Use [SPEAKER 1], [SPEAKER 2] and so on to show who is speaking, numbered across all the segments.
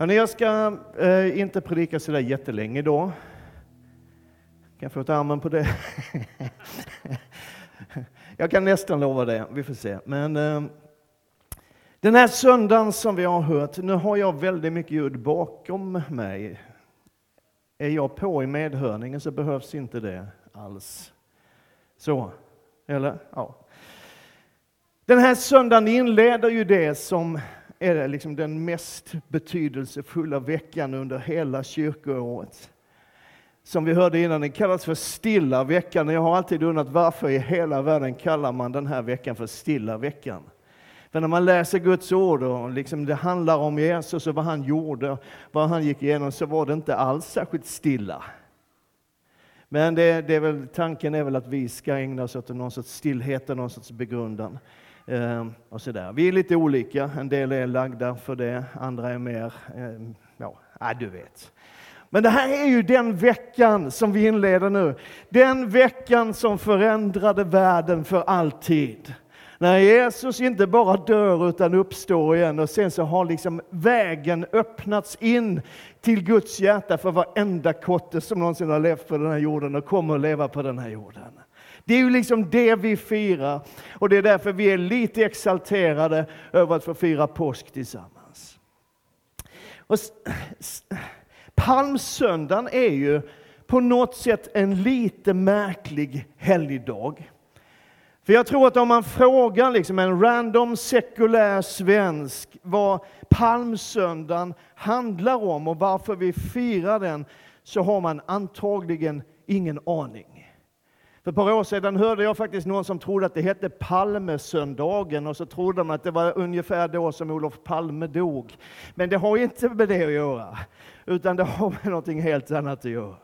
[SPEAKER 1] Hörrni, jag ska eh, inte predika så där jättelänge idag. Kan jag få ett armen på det? jag kan nästan lova det, vi får se. Men eh, den här söndagen som vi har hört, nu har jag väldigt mycket ljud bakom mig. Är jag på i medhörningen så behövs inte det alls. Så, eller? Ja. Den här söndagen inleder ju det som är det liksom den mest betydelsefulla veckan under hela kyrkoåret. Som vi hörde innan, den kallas för stilla veckan. Jag har alltid undrat varför i hela världen kallar man den här veckan för stilla veckan? För när man läser Guds ord och liksom det handlar om Jesus och vad han gjorde, vad han gick igenom, så var det inte alls särskilt stilla. Men det, det är väl, tanken är väl att vi ska ägna oss åt någon sorts stillhet och någon sorts begrundan. Ehm, och så där. Vi är lite olika, en del är lagda för det, andra är mer, ehm, ja, du vet. Men det här är ju den veckan som vi inleder nu. Den veckan som förändrade världen för alltid. När Jesus inte bara dör utan uppstår igen och sen så har liksom vägen öppnats in till Guds hjärta för varenda kotte som någonsin har levt på den här jorden och kommer att leva på den här jorden. Det är ju liksom det vi firar och det är därför vi är lite exalterade över att få fira påsk tillsammans. Och Palmsöndagen är ju på något sätt en lite märklig helgdag. För jag tror att om man frågar liksom en random sekulär svensk vad palmsöndagen handlar om och varför vi firar den, så har man antagligen ingen aning. För ett par år sedan hörde jag faktiskt någon som trodde att det hette Palmesöndagen och så trodde man att det var ungefär då som Olof Palme dog. Men det har inte med det att göra, utan det har med någonting helt annat att göra.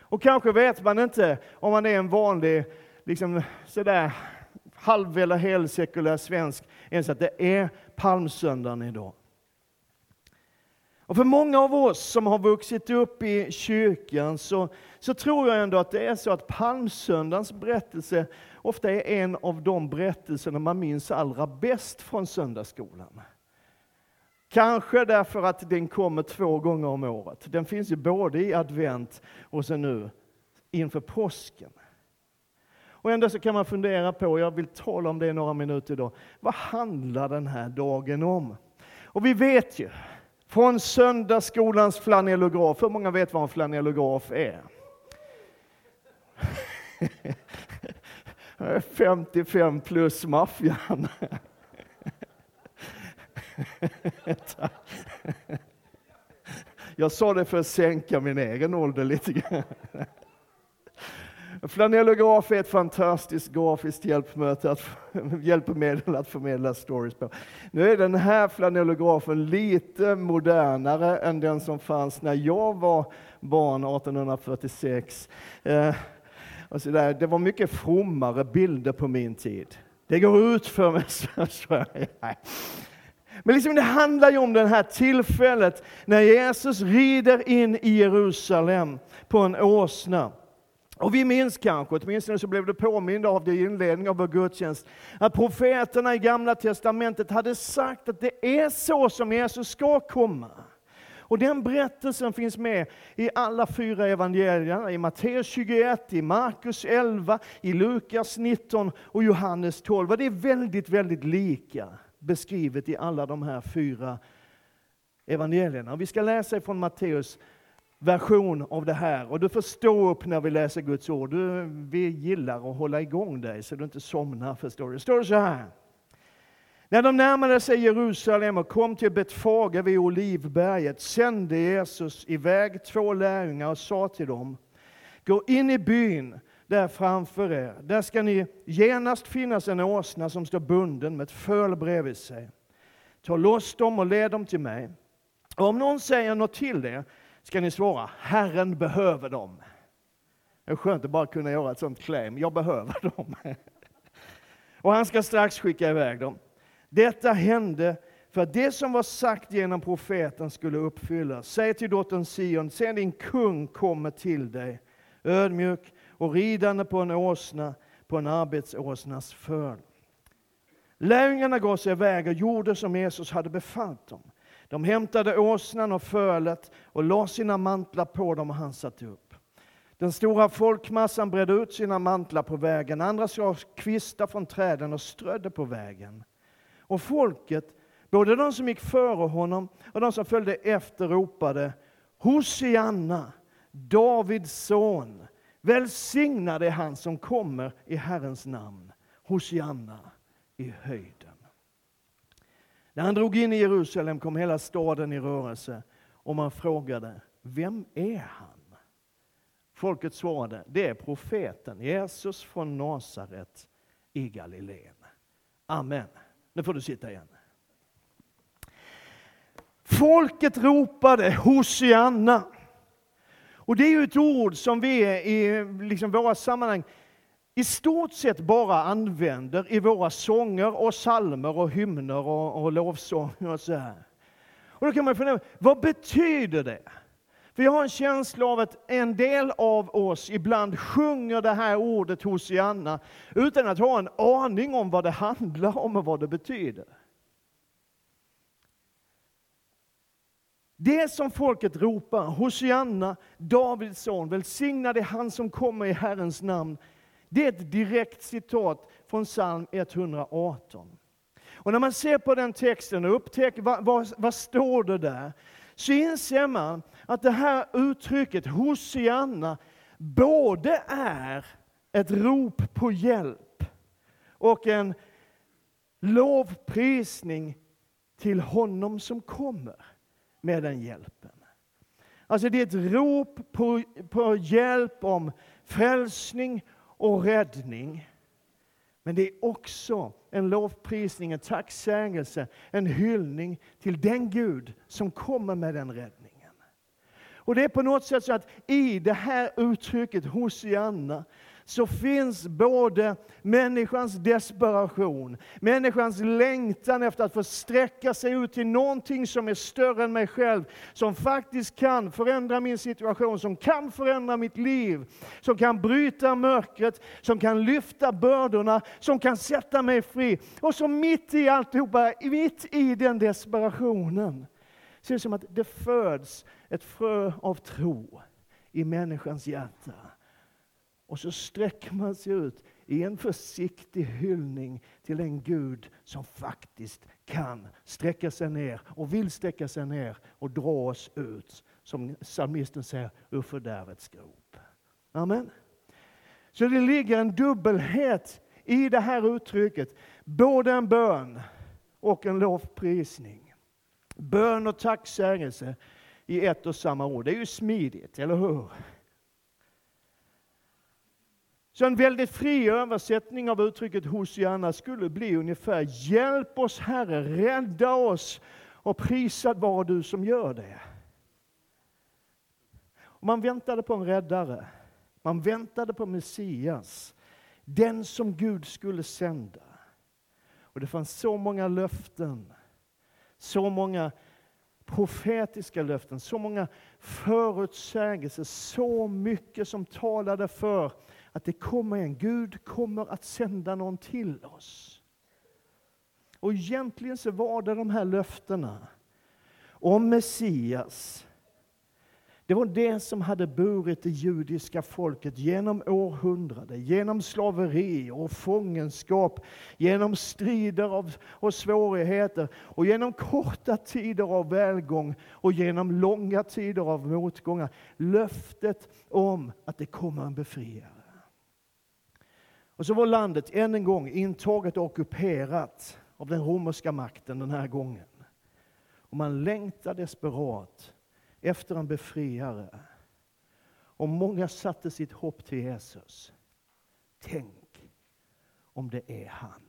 [SPEAKER 1] Och kanske vet man inte, om man är en vanlig, liksom sådär halv eller helsekulär svensk, ens att det är palmsöndagen idag. Och för många av oss som har vuxit upp i kyrkan så, så tror jag ändå att det är så att palmsöndagens berättelse ofta är en av de berättelserna man minns allra bäst från söndagsskolan. Kanske därför att den kommer två gånger om året. Den finns ju både i advent och sen nu inför påsken. Och ändå så kan man fundera på, jag vill tala om det i några minuter idag, vad handlar den här dagen om? Och vi vet ju från söndagsskolans flanellograf. Hur många vet vad en flanellograf är? 55 plus maffian. Jag sa det för att sänka min egen ålder lite grann. Flanellograf är ett fantastiskt grafiskt hjälpmöte att, hjälpmedel att förmedla stories på. Nu är den här flanellografen lite modernare än den som fanns när jag var barn 1846. Och så där. Det var mycket frommare bilder på min tid. Det går ut för mig. Men liksom det handlar ju om det här tillfället när Jesus rider in i Jerusalem på en åsna. Och vi minns kanske, åtminstone så blev det påminda av det i inledningen av vår gudstjänst, att profeterna i Gamla Testamentet hade sagt att det är så som Jesus ska komma. Och den berättelsen finns med i alla fyra evangelierna, i Matteus 21, i Markus 11, i Lukas 19 och Johannes 12. Och det är väldigt, väldigt lika beskrivet i alla de här fyra evangelierna. vi ska läsa från Matteus version av det här. Och du får stå upp när vi läser Guds ord. Du, vi gillar att hålla igång dig så du inte somnar, förstår du. Det står så här. När de närmade sig Jerusalem och kom till Betfage vid Olivberget sände Jesus iväg två lärjungar och sa till dem, gå in i byn där framför er. Där ska ni genast finnas en åsna som står bunden med ett föl bredvid sig. Ta loss dem och led dem till mig. Och om någon säger något till er ska ni svara, Herren behöver dem. Det är skönt att bara kunna göra ett sånt claim, jag behöver dem. Och han ska strax skicka iväg dem. Detta hände för att det som var sagt genom profeten skulle uppfyllas. Säg till dottern Sion, se din kung kommer till dig, ödmjuk och ridande på en åsna, på en arbetsåsnas föl. Lärjungarna gav sig iväg och gjorde som Jesus hade befallt dem. De hämtade åsnan och fölet och lade sina mantlar på dem och han satte upp. Den stora folkmassan bredde ut sina mantlar på vägen, andra skar kvistar från träden och strödde på vägen. Och folket, både de som gick före honom och de som följde efter, ropade Hosianna, Davids son. Välsignad är han som kommer i Herrens namn. Hosianna i höjden. När han drog in i Jerusalem kom hela staden i rörelse och man frågade, vem är han? Folket svarade, det är profeten Jesus från Nasaret i Galileen. Amen. Nu får du sitta igen. Folket ropade Hosianna. Och det är ju ett ord som vi i liksom våra sammanhang i stort sett bara använder i våra sånger och salmer och hymner och, och lovsånger och så här. Och då kan man fundera, vad betyder det? För jag har en känsla av att en del av oss ibland sjunger det här ordet Hosianna utan att ha en aning om vad det handlar om och vad det betyder. Det som folket ropar, Hosianna, Davids son, välsignad är han som kommer i Herrens namn. Det är ett direkt citat från psalm 118. Och när man ser på den texten och upptäcker vad, vad, vad står det där, så inser man att det här uttrycket Hosianna både är ett rop på hjälp och en lovprisning till honom som kommer med den hjälpen. Alltså det är ett rop på, på hjälp om frälsning och räddning. Men det är också en lovprisning, en tacksägelse, en hyllning till den Gud som kommer med den räddningen. Och det är på något sätt så att i det här uttrycket Hosianna så finns både människans desperation, människans längtan efter att få sträcka sig ut till någonting som är större än mig själv, som faktiskt kan förändra min situation, som kan förändra mitt liv, som kan bryta mörkret, som kan lyfta bördorna, som kan sätta mig fri. Och som mitt i alltihopa, mitt i den desperationen, ser det som att det föds ett frö av tro i människans hjärta. Och så sträcker man sig ut i en försiktig hyllning till en Gud som faktiskt kan sträcka sig ner och vill sträcka sig ner och dra oss ut, som psalmisten säger, ur fördärvets grop. Amen. Så det ligger en dubbelhet i det här uttrycket, både en bön och en lovprisning. Bön och tacksägelse i ett och samma ord. Det är ju smidigt, eller hur? Så en väldigt fri översättning av uttrycket Hosianna skulle bli ungefär Hjälp oss Herre, rädda oss och prisad vare du som gör det. Och man väntade på en räddare. Man väntade på Messias, den som Gud skulle sända. Och det fanns så många löften, så många profetiska löften, så många förutsägelser, så mycket som talade för att det kommer en Gud kommer att sända någon till oss. Och egentligen så var det de här löftena om Messias det var det som hade burit det judiska folket genom århundraden, genom slaveri och fångenskap, genom strider och svårigheter och genom korta tider av välgång och genom långa tider av motgångar. Löftet om att det kommer en befriare. Och så var landet än en gång intaget och ockuperat av den romerska makten den här gången. Och man längtar desperat efter en befriare. Och många satte sitt hopp till Jesus. Tänk om det är han.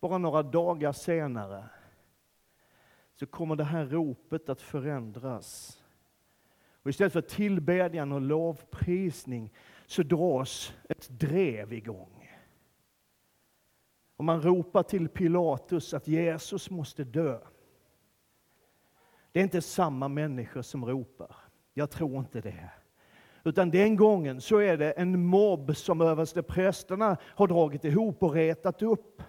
[SPEAKER 1] Bara några dagar senare så kommer det här ropet att förändras. Och istället för tillbedjan och lovprisning så dras ett drev igång. Och man ropar till Pilatus att Jesus måste dö. Det är inte samma människor som ropar. Jag tror inte det. Utan den gången så är det en mobb som översteprästerna har dragit ihop och retat upp.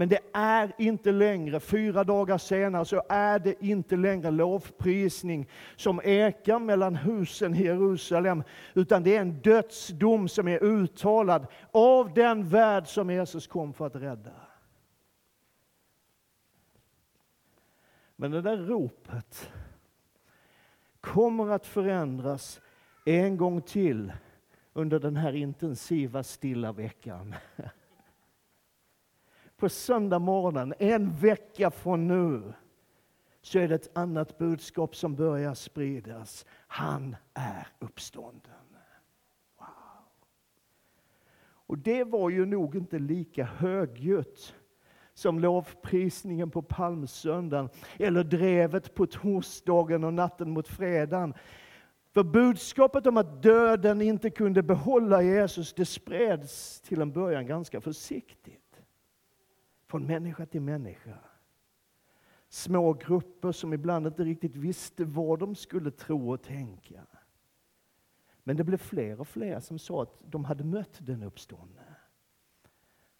[SPEAKER 1] Men det är inte längre, fyra dagar senare, så är det inte längre lovprisning som ekar mellan husen i Jerusalem, utan det är en dödsdom som är uttalad av den värld som Jesus kom för att rädda. Men det där ropet kommer att förändras en gång till under den här intensiva stilla veckan. På söndag morgonen, en vecka från nu, så är det ett annat budskap som börjar spridas. Han är uppstånden. Wow. Och det var ju nog inte lika högljutt som lovprisningen på palmsöndagen eller drevet på torsdagen och natten mot fredagen. För budskapet om att döden inte kunde behålla Jesus, det spreds till en början ganska försiktigt. Från människa till människa. Små grupper som ibland inte riktigt visste vad de skulle tro och tänka. Men det blev fler och fler som sa att de hade mött den uppståndne.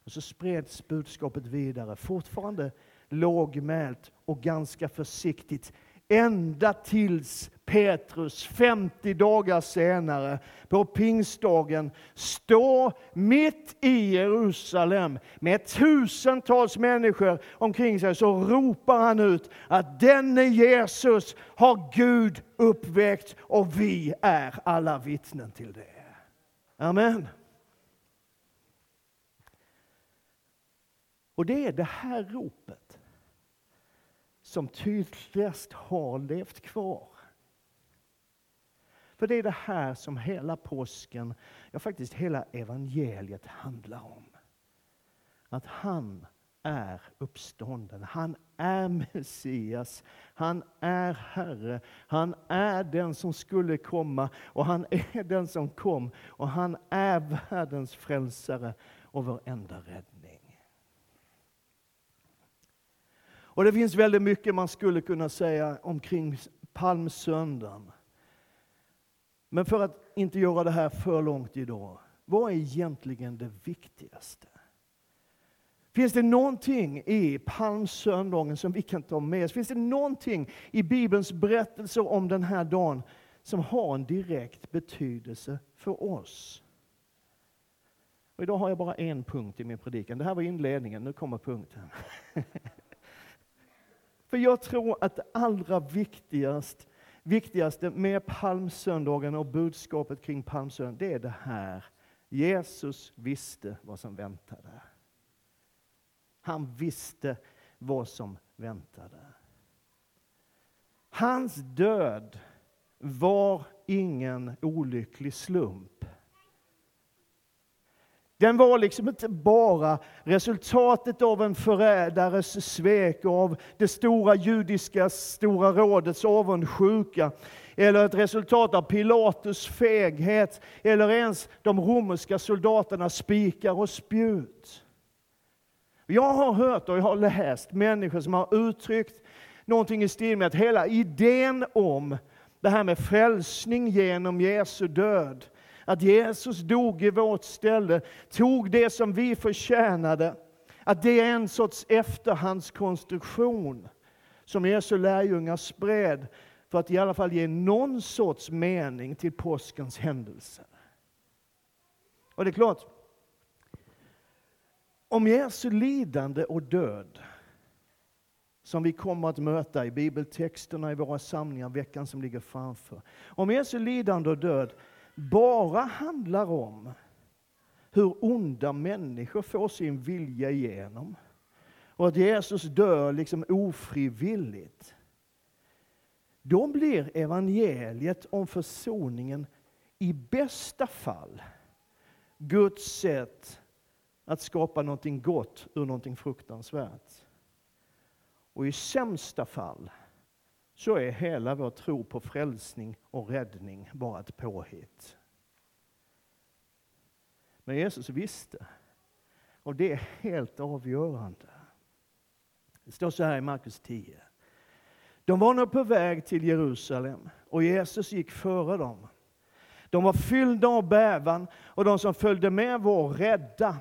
[SPEAKER 1] Och så spreds budskapet vidare, fortfarande lågmält och ganska försiktigt. Ända tills Petrus 50 dagar senare, på pingstdagen, står mitt i Jerusalem med tusentals människor omkring sig, så ropar han ut att denne Jesus har Gud uppväckt och vi är alla vittnen till det. Amen. Och det är det här ropet som tydligast har levt kvar. För det är det här som hela påsken, ja faktiskt hela evangeliet handlar om. Att han är uppstånden. Han är Messias. Han är Herre. Han är den som skulle komma och han är den som kom. Och han är världens frälsare och vår enda räddning. Och det finns väldigt mycket man skulle kunna säga omkring palmsöndagen. Men för att inte göra det här för långt idag, vad är egentligen det viktigaste? Finns det någonting i palmsöndagen som vi kan ta med oss? Finns det någonting i Bibelns berättelser om den här dagen som har en direkt betydelse för oss? Och idag har jag bara en punkt i min predikan. Det här var inledningen, nu kommer punkten. För jag tror att det allra viktigaste, viktigaste med palmsöndagen och budskapet kring palmsöndagen, det är det här. Jesus visste vad som väntade. Han visste vad som väntade. Hans död var ingen olycklig slump. Den var liksom inte bara resultatet av en förrädares svek av det stora judiska Stora rådets avundsjuka, eller ett resultat av Pilatus feghet, eller ens de romerska soldaternas spikar och spjut. Jag har hört och jag har läst människor som har uttryckt någonting i stil med att hela idén om det här med frälsning genom Jesu död, att Jesus dog i vårt ställe, tog det som vi förtjänade. Att det är en sorts efterhandskonstruktion som Jesu lärjungar spred för att i alla fall ge någon sorts mening till påskens händelser. Och det är klart, om Jesu lidande och död som vi kommer att möta i bibeltexterna i våra samlingar veckan som ligger framför. Om Jesu lidande och död bara handlar om hur onda människor får sin vilja igenom och att Jesus dör liksom ofrivilligt. Då blir evangeliet om försoningen i bästa fall Guds sätt att skapa någonting gott ur någonting fruktansvärt. Och i sämsta fall så är hela vår tro på frälsning och räddning bara ett påhitt. Men Jesus visste, och det är helt avgörande. Det står så här i Markus 10. De var nu på väg till Jerusalem och Jesus gick före dem. De var fyllda av bävan och de som följde med var rädda.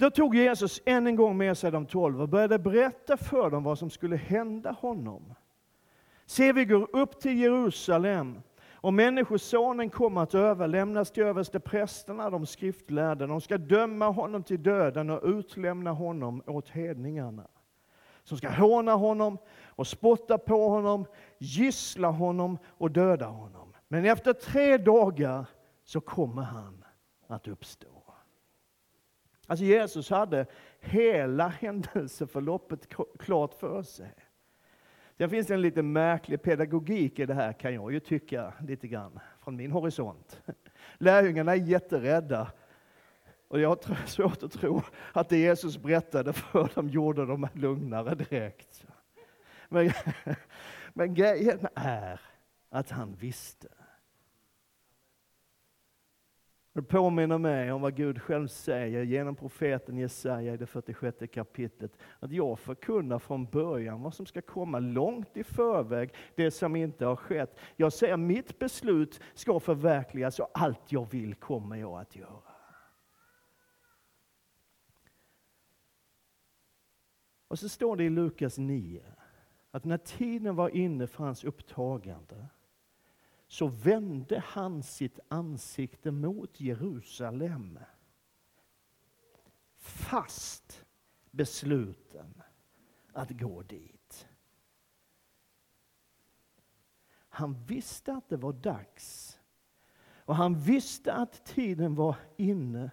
[SPEAKER 1] Då tog Jesus än en gång med sig de tolv och började berätta för dem vad som skulle hända honom. Se, vi går upp till Jerusalem och Människosonen kommer att överlämnas till översteprästerna, de skriftlärda. De ska döma honom till döden och utlämna honom åt hedningarna. Som ska håna honom och spotta på honom, gissla honom och döda honom. Men efter tre dagar så kommer han att uppstå. Alltså Jesus hade hela händelseförloppet klart för sig. Sen finns det en lite märklig pedagogik i det här kan jag ju tycka lite grann från min horisont. Lärjungarna är jätterädda och jag har svårt att tro att det Jesus berättade för dem gjorde dem lugnare direkt. Men, men grejen är att han visste. Det påminner mig om vad Gud själv säger genom profeten Jesaja i det 46 kapitlet. Att jag förkunnar från början vad som ska komma långt i förväg, det som inte har skett. Jag säger mitt beslut ska förverkligas och allt jag vill kommer jag att göra. Och så står det i Lukas 9 att när tiden var inne för hans upptagande så vände han sitt ansikte mot Jerusalem. Fast besluten att gå dit. Han visste att det var dags. Och han visste att tiden var inne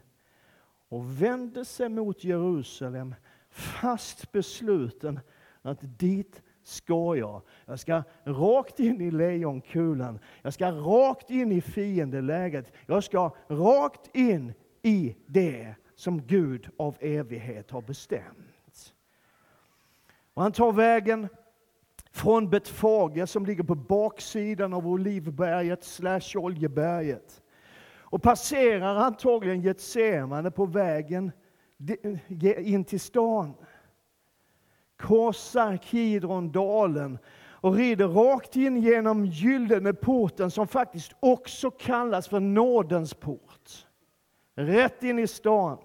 [SPEAKER 1] och vände sig mot Jerusalem fast besluten att dit ska jag. Jag ska rakt in i lejonkulan. Jag ska rakt in i fiendeläget. Jag ska rakt in i det som Gud av evighet har bestämt. Och han tar vägen från Betfage som ligger på baksidan av Olivberget slash Oljeberget. Och passerar antagligen Getsemane på vägen in till stan korsar Kidrondalen och rider rakt in genom Gyllene porten som faktiskt också kallas för nådens port. Rätt in i stan.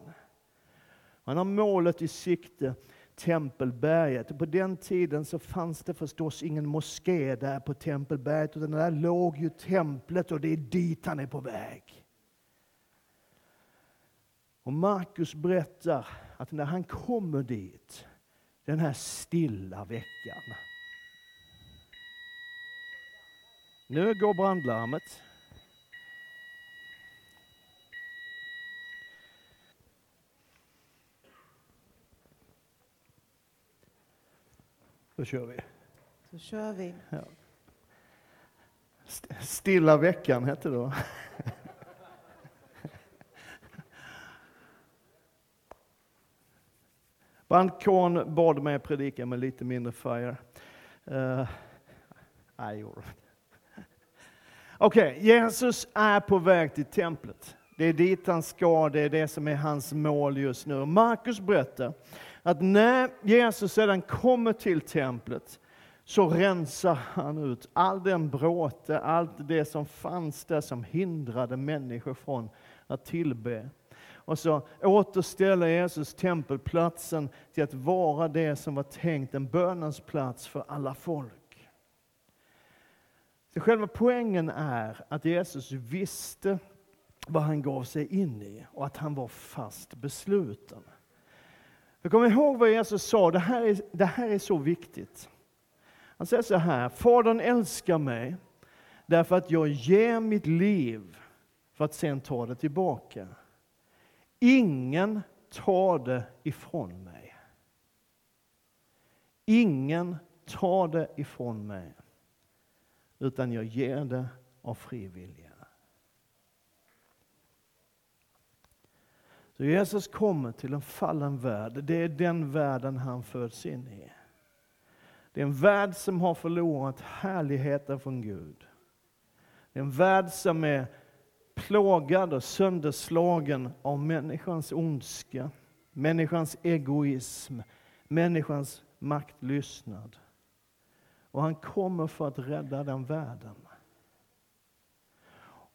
[SPEAKER 1] Man har målet i sikte, Tempelberget. På den tiden så fanns det förstås ingen moské där på Tempelberget, utan där låg ju templet och det är dit han är på väg. Och Markus berättar att när han kommer dit den här stilla veckan. Nu går brandlarmet. Då kör vi.
[SPEAKER 2] Då kör vi. Ja.
[SPEAKER 1] Stilla veckan hette det då. Brandkåren bad mig predika med lite mindre fire. Uh, nej, Okej, okay, Jesus är på väg till templet. Det är dit han ska, det är det som är hans mål just nu. Markus berättar att när Jesus sedan kommer till templet så rensar han ut all den bråte, allt det som fanns där som hindrade människor från att tillbe. Och så återställer Jesus tempelplatsen till att vara det som var tänkt, en bönens plats för alla folk. Så själva poängen är att Jesus visste vad han gav sig in i och att han var fast besluten. Jag kommer ihåg vad Jesus sa, det här, är, det här är så viktigt. Han säger så här, Fadern älskar mig därför att jag ger mitt liv för att sen ta det tillbaka. Ingen tar det ifrån mig. Ingen tar det ifrån mig, utan jag ger det av fri vilja. Så Jesus kommer till en fallen värld. Det är den världen han föds in i. Det är en värld som har förlorat härligheten från Gud. Det är en värld som är plågad och sönderslagen av människans ondska, människans egoism, människans maktlystnad. Och han kommer för att rädda den världen.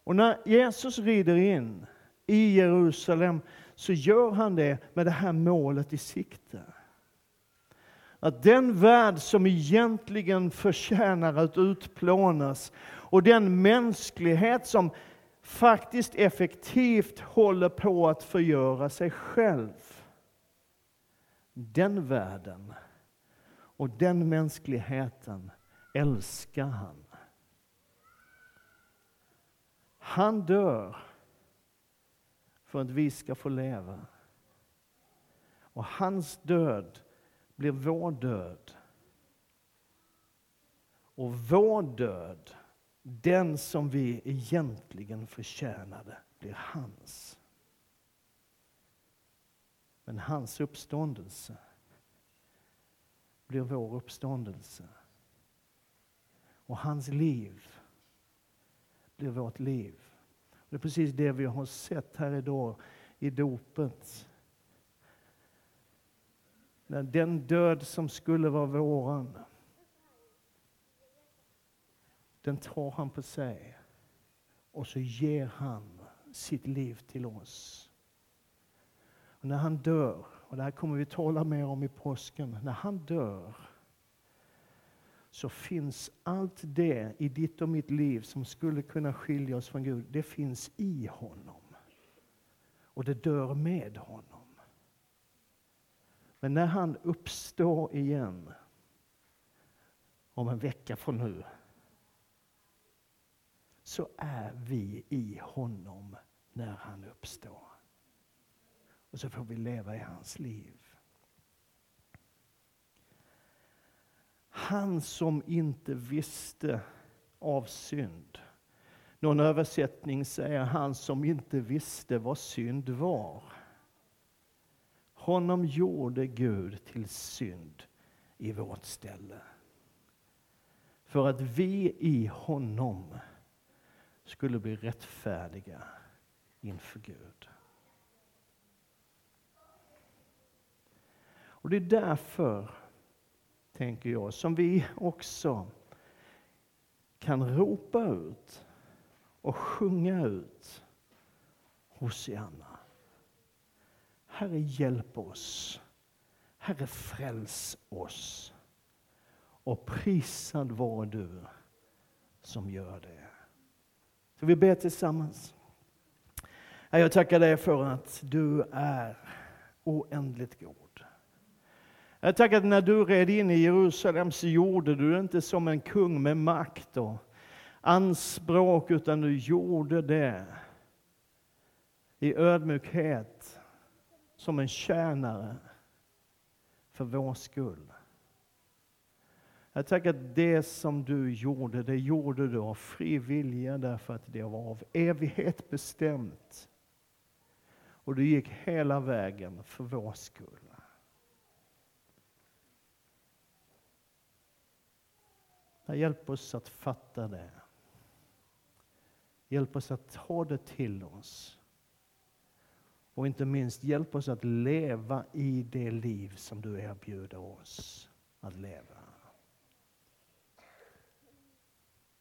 [SPEAKER 1] Och när Jesus rider in i Jerusalem så gör han det med det här målet i sikte. Att den värld som egentligen förtjänar att utplånas och den mänsklighet som faktiskt effektivt håller på att förgöra sig själv. Den världen och den mänskligheten älskar han. Han dör för att vi ska få leva. Och hans död blir vår död. Och vår död, den som vi egentligen förtjänade, blir hans. Men hans uppståndelse blir vår uppståndelse. Och hans liv blir vårt liv. Det är precis det vi har sett här idag i dopet. Den död som skulle vara våran, den tar han på sig. Och så ger han sitt liv till oss. Och när han dör, och det här kommer vi tala mer om i påsken, när han dör så finns allt det i ditt och mitt liv som skulle kunna skilja oss från Gud, det finns i honom. Och det dör med honom. Men när han uppstår igen, om en vecka från nu, så är vi i honom när han uppstår. Och så får vi leva i hans liv. Han som inte visste av synd. Någon översättning säger han som inte visste vad synd var. Honom gjorde Gud till synd i vårt ställe. För att vi i honom skulle bli rättfärdiga inför Gud. Och det är därför tänker jag, som vi också kan ropa ut och sjunga ut Hosianna. Herre, hjälp oss. Herre, fräls oss. Och prisad var du som gör det. Så vi ber tillsammans. Jag tackar dig för att du är oändligt god. Jag tackar att när du red in i Jerusalem så gjorde du det inte som en kung med makt och anspråk, utan du gjorde det i ödmjukhet som en tjänare för vår skull. Jag tackar att det som du gjorde, det gjorde du av fri vilja därför att det var av evighet bestämt. Och du gick hela vägen för vår skull. Hjälp oss att fatta det. Hjälp oss att ta det till oss. Och inte minst, hjälp oss att leva i det liv som du erbjuder oss att leva.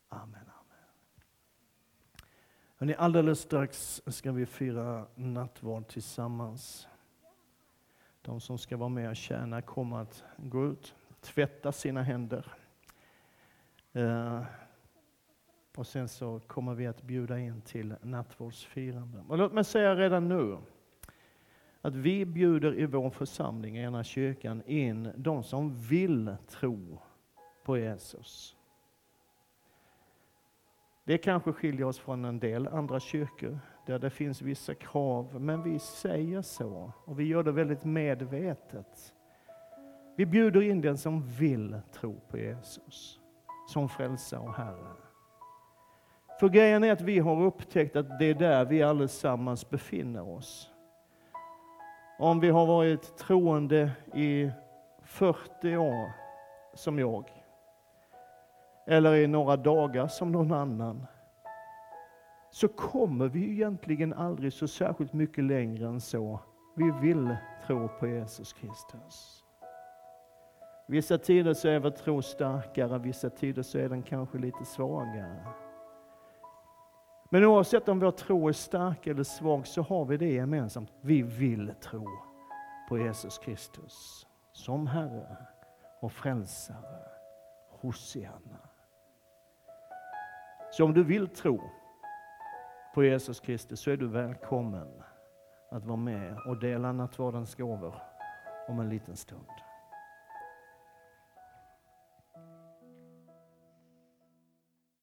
[SPEAKER 1] Amen. amen. Hörrni, alldeles strax ska vi fira nattvard tillsammans. De som ska vara med och tjäna kommer att gå ut, tvätta sina händer. Eh, och sen så kommer vi att bjuda in till nattvardsfirande. Och låt mig säga redan nu att vi bjuder i vår församling, i ena kyrkan, in de som vill tro på Jesus. Det kanske skiljer oss från en del andra kyrkor där det finns vissa krav, men vi säger så och vi gör det väldigt medvetet. Vi bjuder in den som vill tro på Jesus som frälsare och Herre. För grejen är att vi har upptäckt att det är där vi allesammans befinner oss. Om vi har varit troende i 40 år, som jag, eller i några dagar som någon annan, så kommer vi egentligen aldrig så särskilt mycket längre än så. Vi vill tro på Jesus Kristus. Vissa tider så är vår tro starkare, vissa tider så är den kanske lite svagare. Men oavsett om vår tro är stark eller svag så har vi det gemensamt. Vi vill tro på Jesus Kristus som Herre och Frälsare. Hosianna. Så om du vill tro på Jesus Kristus så är du välkommen att vara med och dela nattvardens gåvor om en liten stund.